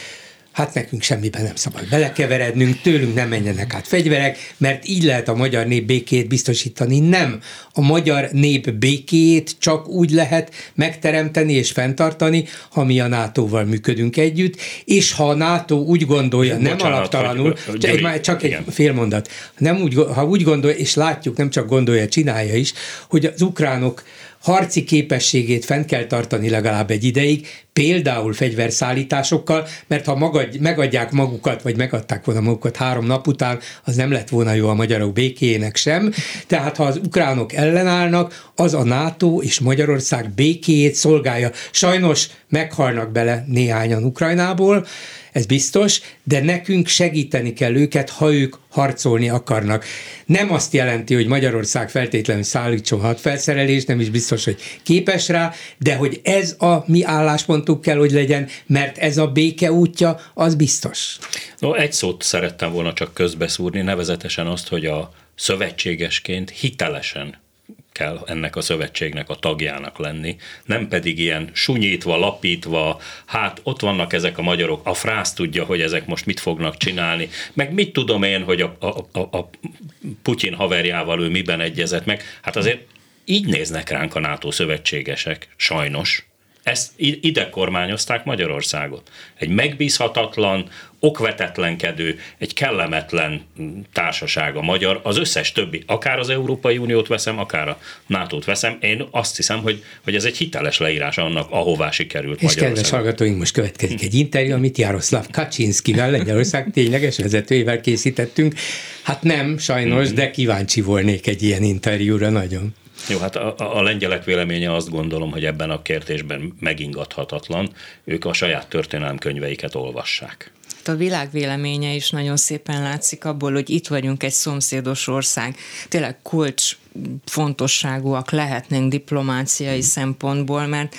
hát nekünk semmiben nem szabad belekeverednünk, tőlünk nem menjenek át fegyverek, mert így lehet a magyar nép békét biztosítani. Nem. A magyar nép békét csak úgy lehet megteremteni és fenntartani, ha mi a NATO-val működünk együtt, és ha a NATO úgy gondolja, Bocsánat, nem alaptalanul, hogy, csak, egy, csak egy fél mondat, nem úgy, ha úgy gondolja, és látjuk, nem csak gondolja, csinálja is, hogy az ukránok harci képességét fent kell tartani legalább egy ideig, például fegyverszállításokkal, mert ha magadj, megadják magukat, vagy megadták volna magukat három nap után, az nem lett volna jó a magyarok békéjének sem. Tehát ha az ukránok ellenállnak, az a NATO és Magyarország békéjét szolgálja. Sajnos meghalnak bele néhányan Ukrajnából, ez biztos, de nekünk segíteni kell őket, ha ők harcolni akarnak. Nem azt jelenti, hogy Magyarország feltétlenül szállítson hadfelszerelést, nem is biztos, hogy képes rá, de hogy ez a mi álláspontunk kell, hogy legyen, mert ez a béke útja, az biztos. No, egy szót szerettem volna csak közbeszúrni, nevezetesen azt, hogy a szövetségesként hitelesen kell ennek a szövetségnek a tagjának lenni, nem pedig ilyen sunyítva, lapítva, hát ott vannak ezek a magyarok, a frász tudja, hogy ezek most mit fognak csinálni, meg mit tudom én, hogy a, a, a, a Putyin haverjával ő miben egyezett meg, hát azért így néznek ránk a NATO szövetségesek, sajnos. Ezt ide kormányozták Magyarországot. Egy megbízhatatlan, okvetetlenkedő, egy kellemetlen társaság a magyar, az összes többi, akár az Európai Uniót veszem, akár a NATO-t veszem, én azt hiszem, hogy, hogy ez egy hiteles leírás annak, ahová sikerült És kedves hallgatóink, most következik egy interjú, amit Jaroszláv Kaczynszkivel, Lengyelország tényleges vezetőjével készítettünk. Hát nem, sajnos, de kíváncsi volnék egy ilyen interjúra nagyon. Jó, hát a, a lengyelek véleménye azt gondolom, hogy ebben a kérdésben megingathatatlan. Ők a saját történelemkönyveiket olvassák. A világ véleménye is nagyon szépen látszik abból, hogy itt vagyunk egy szomszédos ország. Tényleg kulcs fontosságúak lehetnénk diplomáciai szempontból, mert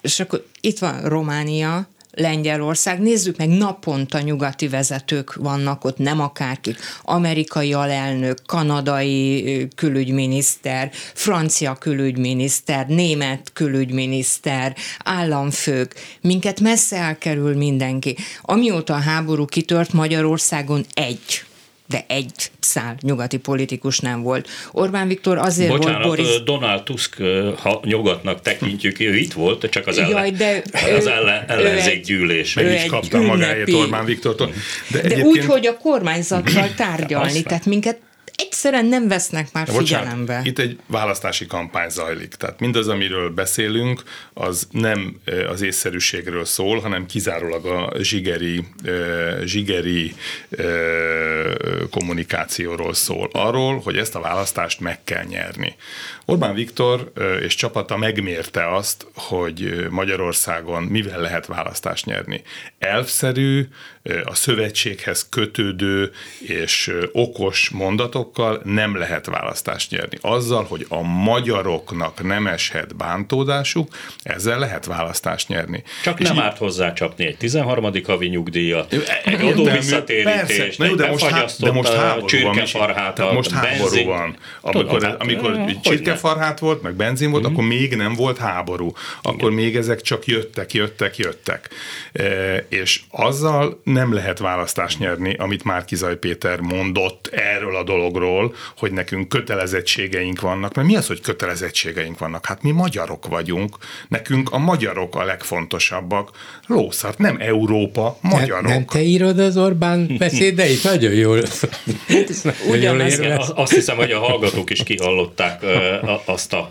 és akkor itt van Románia, Lengyelország. Nézzük meg, naponta nyugati vezetők vannak ott, nem akárkik. Amerikai alelnök, kanadai külügyminiszter, francia külügyminiszter, német külügyminiszter, államfők. Minket messze elkerül mindenki. Amióta a háború kitört Magyarországon egy de egy szál nyugati politikus nem volt. Orbán Viktor azért Bocsánat, volt Boris... Donald Tusk, ha nyugatnak tekintjük, ő itt volt, csak az, ellen, Jaj, de az ellen, ellenzék gyűlés. Meg is kapta magáért Orbán Viktortól. De, de egyébként... úgy, hogy a kormányzattal tárgyalni, tehát minket egyszerűen nem vesznek már Bocsánat, figyelembe. Itt egy választási kampány zajlik. Tehát mindaz, amiről beszélünk, az nem az észszerűségről szól, hanem kizárólag a zsigeri, zsigeri kommunikációról szól. Arról, hogy ezt a választást meg kell nyerni. Orbán Viktor és csapata megmérte azt, hogy Magyarországon mivel lehet választást nyerni. Elfszerű, a szövetséghez kötődő és okos mondatokkal nem lehet választást nyerni. Azzal, hogy a magyaroknak nem eshet bántódásuk, ezzel lehet választást nyerni. Csak és nem árt hozzá csapni egy 13. havi nyugdíjat, egy adó visszatérítést, egy de most, há- de most háború van, tehát most háború van. Amikor, Tudom, hát, amikor csirkefarhát volt, meg benzin volt, mm. akkor még nem volt háború. Akkor Igen. még ezek csak jöttek, jöttek, jöttek. E, és azzal nem lehet választást nyerni, amit már Kizaj Péter mondott erről a dologról, hogy nekünk kötelezettségeink vannak. Mert mi az, hogy kötelezettségeink vannak? Hát mi magyarok vagyunk, nekünk a magyarok a legfontosabbak. Lószart, nem Európa, magyarok. Nem, nem te írod az Orbán beszédeit? Nagyon jól. Ugyanaz, azt hiszem, hogy a hallgatók is kihallották azt a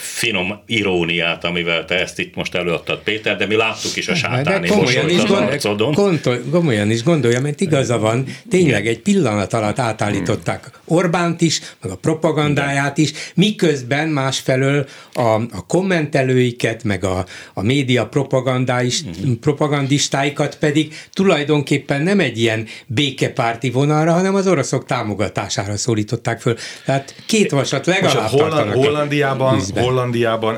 finom iróniát, amivel te ezt itt most előadtad, Péter, de mi láttuk is a sátáni mosolyt az arcodon. Komolyan is gondolja, mert igaza van, tényleg egy pillanat alatt átállították Orbánt is, meg a propagandáját is, miközben másfelől a, a kommentelőiket, meg a, a média propagandás, mhm. propagandistáikat pedig tulajdonképpen nem egy ilyen békepárti vonalra, hanem az oroszok támogatására szólították föl. Tehát két vasat legalább Holland, Hollandiában, Hollandiában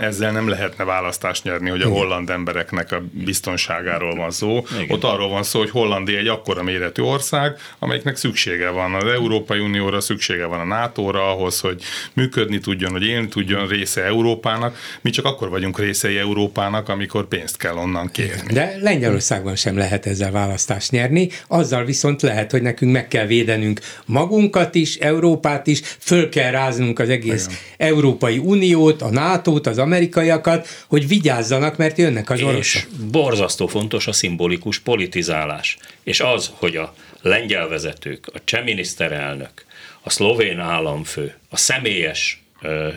ezzel nem lehetne választást nyerni, hogy a holland embereknek a biztonságáról van szó. Igen. Ott arról van szó, hogy Hollandia egy akkora méretű ország, amelyiknek szüksége van az Európai Unióra, szüksége van a NATO-ra ahhoz, hogy működni tudjon, hogy élni tudjon része Európának. Mi csak akkor vagyunk részei Európának, amikor pénzt kell onnan kérni. De Lengyelországban sem lehet ezzel választást nyerni, azzal viszont lehet, hogy nekünk meg kell védenünk magunkat is, Európát is, föl kell ráznunk az egész Igen. Európai Uniót, a NATO-t, az amerikaiakat, hogy vigyázzanak, mert jönnek az oroszok. És borzasztó fontos a szimbolikus politizálás. És az, hogy a lengyel vezetők, a cseh miniszterelnök, a szlovén államfő, a személyes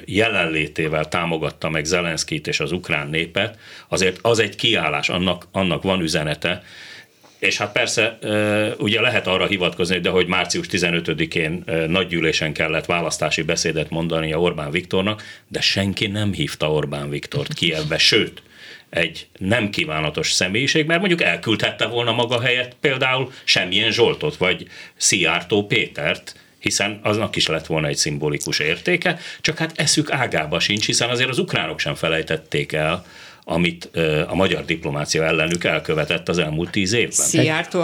jelenlétével támogatta meg Zelenszkit és az ukrán népet, azért az egy kiállás, annak, annak van üzenete, és hát persze ugye lehet arra hivatkozni, de hogy március 15-én nagygyűlésen kellett választási beszédet mondani a Orbán Viktornak, de senki nem hívta Orbán Viktort Kievbe, sőt, egy nem kívánatos személyiség, mert mondjuk elküldhette volna maga helyett például semmilyen Zsoltot, vagy Szijjártó Pétert, hiszen aznak is lett volna egy szimbolikus értéke, csak hát eszük ágába sincs, hiszen azért az ukránok sem felejtették el, amit a magyar diplomácia ellenük elkövetett az elmúlt tíz évben. Szijjártó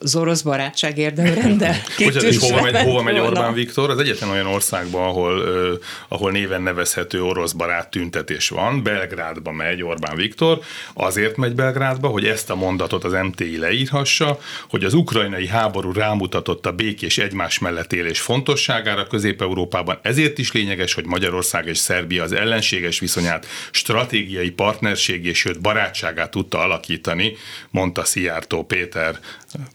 az orosz barátság érdemrende. és hova megy, hova megy Orbán Viktor? Az egyetlen olyan országban, ahol, uh, ahol néven nevezhető orosz barát tüntetés van, Belgrádba megy Orbán Viktor, azért megy Belgrádba, hogy ezt a mondatot az MTI leírhassa, hogy az ukrajnai háború rámutatott a békés egymás mellett élés fontosságára Közép-Európában, ezért is lényeges, hogy Magyarország és Szerbia az ellenséges viszonyát stratégiai partner partnerségé, sőt barátságát tudta alakítani, mondta Szijjártó Péter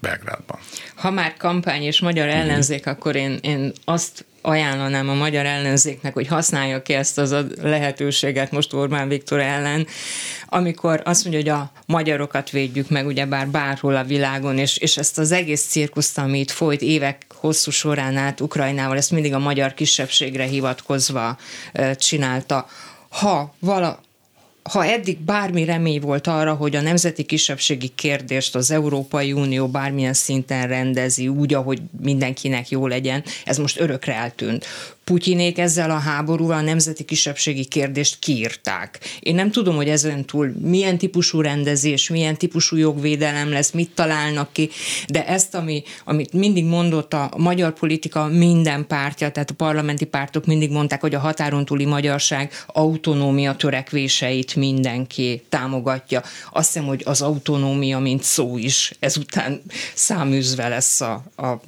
Belgrádban. Ha már kampány és magyar mhm. ellenzék, akkor én, én azt ajánlanám a magyar ellenzéknek, hogy használja ki ezt az a lehetőséget most Orbán Viktor ellen, amikor azt mondja, hogy a magyarokat védjük meg, ugyebár bárhol a világon, és, és ezt az egész cirkuszt, amit folyt évek hosszú során át Ukrajnával, ezt mindig a magyar kisebbségre hivatkozva csinálta. Ha vala, ha eddig bármi remény volt arra, hogy a nemzeti kisebbségi kérdést az Európai Unió bármilyen szinten rendezi úgy, ahogy mindenkinek jó legyen, ez most örökre eltűnt. Putyinék ezzel a háborúval a nemzeti kisebbségi kérdést kiírták. Én nem tudom, hogy ezen túl milyen típusú rendezés, milyen típusú jogvédelem lesz, mit találnak ki, de ezt, ami, amit mindig mondott a magyar politika minden pártja, tehát a parlamenti pártok mindig mondták, hogy a határon túli magyarság autonómia törekvéseit mindenki támogatja. Azt hiszem, hogy az autonómia, mint szó is ezután száműzve lesz a, a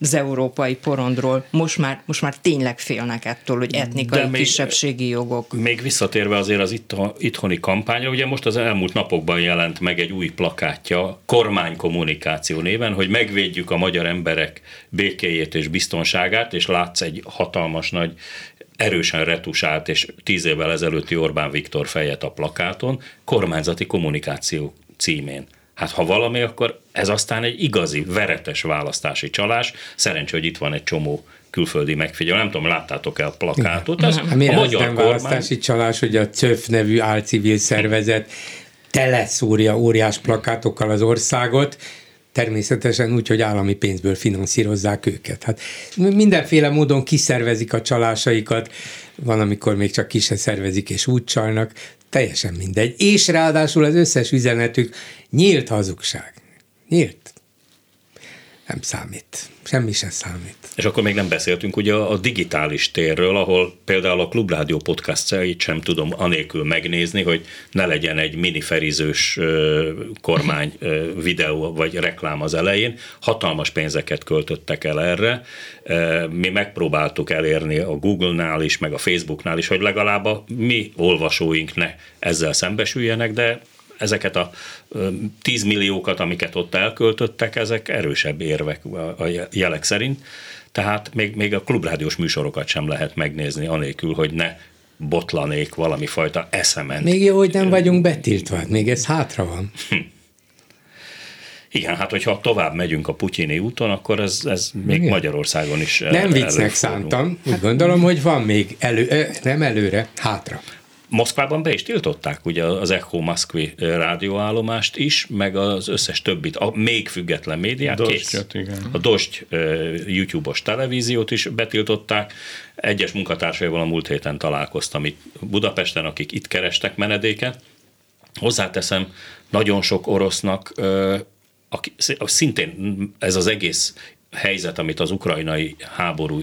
az európai porondról. Most már, most már tényleg félnek ettől, hogy etnikai még, kisebbségi jogok. Még visszatérve azért az itthoni kampányra, ugye most az elmúlt napokban jelent meg egy új plakátja kormánykommunikáció néven, hogy megvédjük a magyar emberek békéjét és biztonságát, és látsz egy hatalmas nagy erősen retusált és tíz évvel ezelőtti Orbán Viktor fejet a plakáton, kormányzati kommunikáció címén. Hát ha valami, akkor ez aztán egy igazi, veretes választási csalás. Szerencsé, hogy itt van egy csomó külföldi megfigyelő. Nem tudom, láttátok-e a plakátot? Ez a magyar az nem kormány... választási csalás, hogy a CÖF nevű álcivil szervezet teleszúrja óriás plakátokkal az országot, természetesen úgy, hogy állami pénzből finanszírozzák őket. Hát mindenféle módon kiszervezik a csalásaikat, van, amikor még csak ki szervezik és úgy csalnak, teljesen mindegy. És ráadásul az összes üzenetük nyílt hazugság. Nyílt. Nem számít. Semmi sem számít. És akkor még nem beszéltünk ugye a digitális térről, ahol például a Klubrádió podcastjait sem tudom anélkül megnézni, hogy ne legyen egy miniferizős kormány videó vagy reklám az elején. Hatalmas pénzeket költöttek el erre. Mi megpróbáltuk elérni a Google-nál is, meg a Facebooknál is, hogy legalább a mi olvasóink ne ezzel szembesüljenek, de ezeket a 10 milliókat, amiket ott elköltöttek, ezek erősebb érvek a jelek szerint. Tehát még, még a klubrádiós műsorokat sem lehet megnézni, anélkül, hogy ne botlanék valami fajta eszement. Még jó, hogy nem vagyunk betiltva, még ez hátra van. Hm. Igen, hát hogyha tovább megyünk a putyini úton, akkor ez, ez még Igen. Magyarországon is Nem viccnek szántam, úgy gondolom, hogy van még elő, nem előre, hátra. Moszkvában be is tiltották ugye az Echo Moszkvi rádióállomást is, meg az összes többit, a még független médiát. Dostjat, igen. A Dost YouTube-os televíziót is betiltották. Egyes munkatársaival a múlt héten találkoztam itt Budapesten, akik itt kerestek menedéket. Hozzáteszem, nagyon sok orosznak, aki, szintén ez az egész helyzet, amit az ukrajnai háború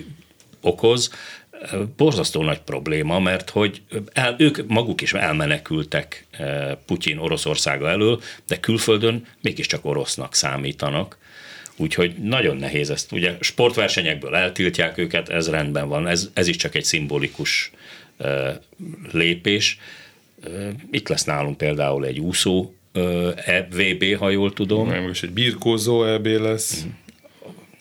okoz, borzasztó nagy probléma, mert hogy el, ők maguk is elmenekültek eh, Putyin Oroszországa elől, de külföldön mégiscsak orosznak számítanak. Úgyhogy nagyon nehéz ezt. Ugye sportversenyekből eltiltják őket, ez rendben van, ez, ez is csak egy szimbolikus uh, lépés. Uh, itt lesz nálunk például egy úszó uh, VB, ha jól tudom. Most egy birkózó EB lesz. Mm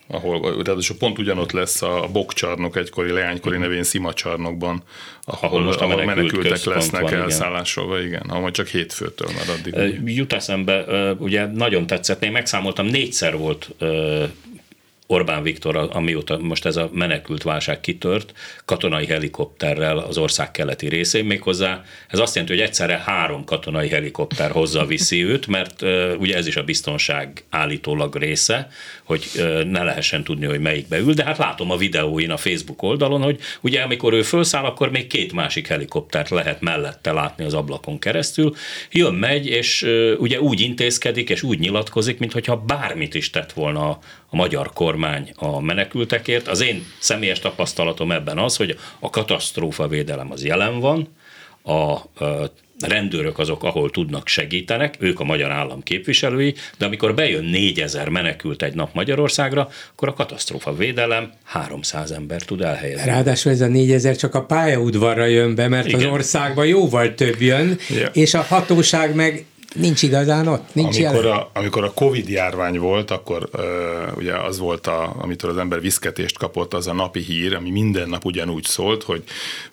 ahol ráadásul pont ugyanott lesz a Bokcsarnok egykori leánykori nevén Szimacsarnokban, ahol, ahol most a menekült menekültek lesznek van, elszállásolva, igen, ahol majd csak hétfőtől már addig. Jut eszembe, ugye nagyon tetszett, én megszámoltam, négyszer volt Orbán Viktor, amióta most ez a menekült válság kitört, katonai helikopterrel az ország keleti részén méghozzá. Ez azt jelenti, hogy egyszerre három katonai helikopter hozza viszi őt, mert ugye ez is a biztonság állítólag része, hogy ne lehessen tudni, hogy melyikbe ül, de hát látom a videóin a Facebook oldalon, hogy ugye amikor ő felszáll, akkor még két másik helikoptert lehet mellette látni az ablakon keresztül. Jön, megy, és ugye úgy intézkedik, és úgy nyilatkozik, mintha bármit is tett volna a, magyar kormány a menekültekért. Az én személyes tapasztalatom ebben az, hogy a katasztrófa védelem az jelen van, a, rendőrök azok, ahol tudnak, segítenek, ők a magyar állam képviselői, de amikor bejön 4000 menekült egy nap Magyarországra, akkor a katasztrófa védelem 300 ember tud elhelyezni. Ráadásul ez a 4000 csak a pályaudvarra jön be, mert Igen. az országban jóval több jön, ja. és a hatóság meg Nincs igazán ott? Nincs amikor, a, amikor a Covid járvány volt, akkor uh, ugye az volt, a, amitől az ember viszketést kapott, az a napi hír, ami minden nap ugyanúgy szólt, hogy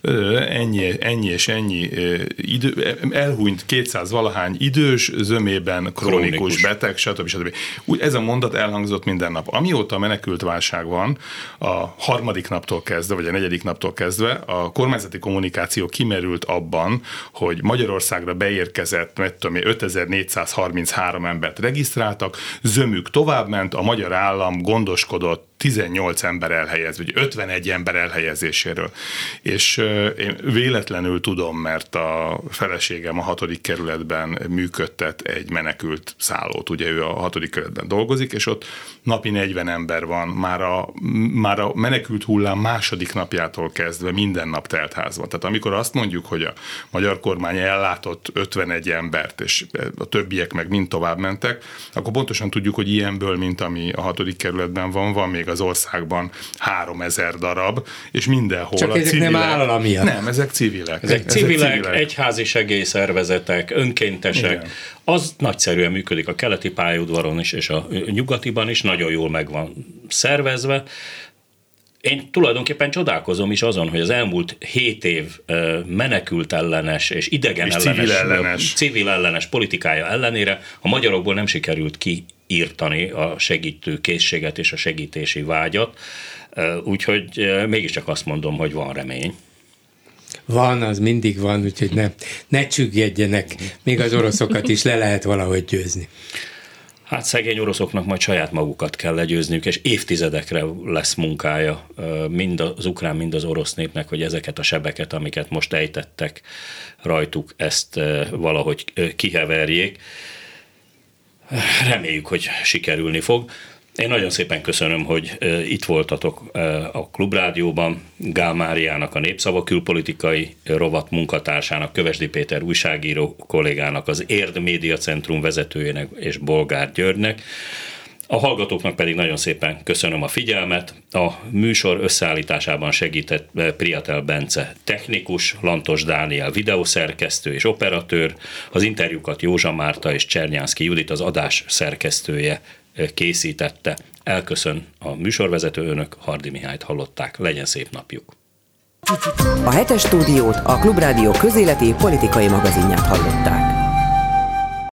uh, ennyi, ennyi és ennyi uh, idő, elhunyt 200 valahány idős, zömében krónikus, krónikus. beteg, stb. stb. Úgy, ez a mondat elhangzott minden nap. Amióta menekült válság van, a harmadik naptól kezdve, vagy a negyedik naptól kezdve, a kormányzati kommunikáció kimerült abban, hogy Magyarországra beérkezett, mert tudom, 5000 5433 embert regisztráltak, zömük továbbment, a magyar állam gondoskodott 18 ember elhelyez, vagy 51 ember elhelyezéséről. És én véletlenül tudom, mert a feleségem a hatodik kerületben működtet egy menekült szállót, ugye ő a hatodik kerületben dolgozik, és ott napi 40 ember van, már a, már a menekült hullám második napjától kezdve minden nap teltházban. Tehát amikor azt mondjuk, hogy a magyar kormány ellátott 51 embert, és a többiek meg mind tovább mentek, akkor pontosan tudjuk, hogy ilyenből, mint ami a hatodik kerületben van, van még az országban 3000 darab, és mindenhol Csak a ezek civilek, nem államiak. Nem, ezek civilek. Ezek, ezek civilek, civilek, egyházi segélyszervezetek, önkéntesek. Igen. Az nagyszerűen működik a keleti pályaudvaron is, és a nyugatiban is, nagyon jól meg van szervezve. Én tulajdonképpen csodálkozom is azon, hogy az elmúlt hét év menekült ellenes és idegen és ellenes, civil ellenes. civil ellenes politikája ellenére a magyarokból nem sikerült ki írtani a segítő készséget és a segítési vágyat, úgyhogy mégiscsak azt mondom, hogy van remény. Van, az mindig van, úgyhogy ne, ne csüggedjenek, még az oroszokat is le lehet valahogy győzni. Hát szegény oroszoknak majd saját magukat kell legyőzniük, és évtizedekre lesz munkája mind az ukrán, mind az orosz népnek, hogy ezeket a sebeket, amiket most ejtettek rajtuk, ezt valahogy kiheverjék. Reméljük, hogy sikerülni fog. Én nagyon szépen köszönöm, hogy itt voltatok a Klubrádióban. Gál Máriának, a Népszava külpolitikai rovat munkatársának, Kövesdi Péter újságíró kollégának, az Érd Média Centrum vezetőjének és Bolgár Györgynek. A hallgatóknak pedig nagyon szépen köszönöm a figyelmet. A műsor összeállításában segített Priatel Bence technikus, Lantos Dániel videószerkesztő és operatőr, az interjúkat Józsa Márta és Csernyánszki Judit az adás szerkesztője készítette. Elköszön a műsorvezető önök, Hardi Mihályt hallották. Legyen szép napjuk! A hetes stúdiót a Klubrádió közéleti politikai magazinját hallották.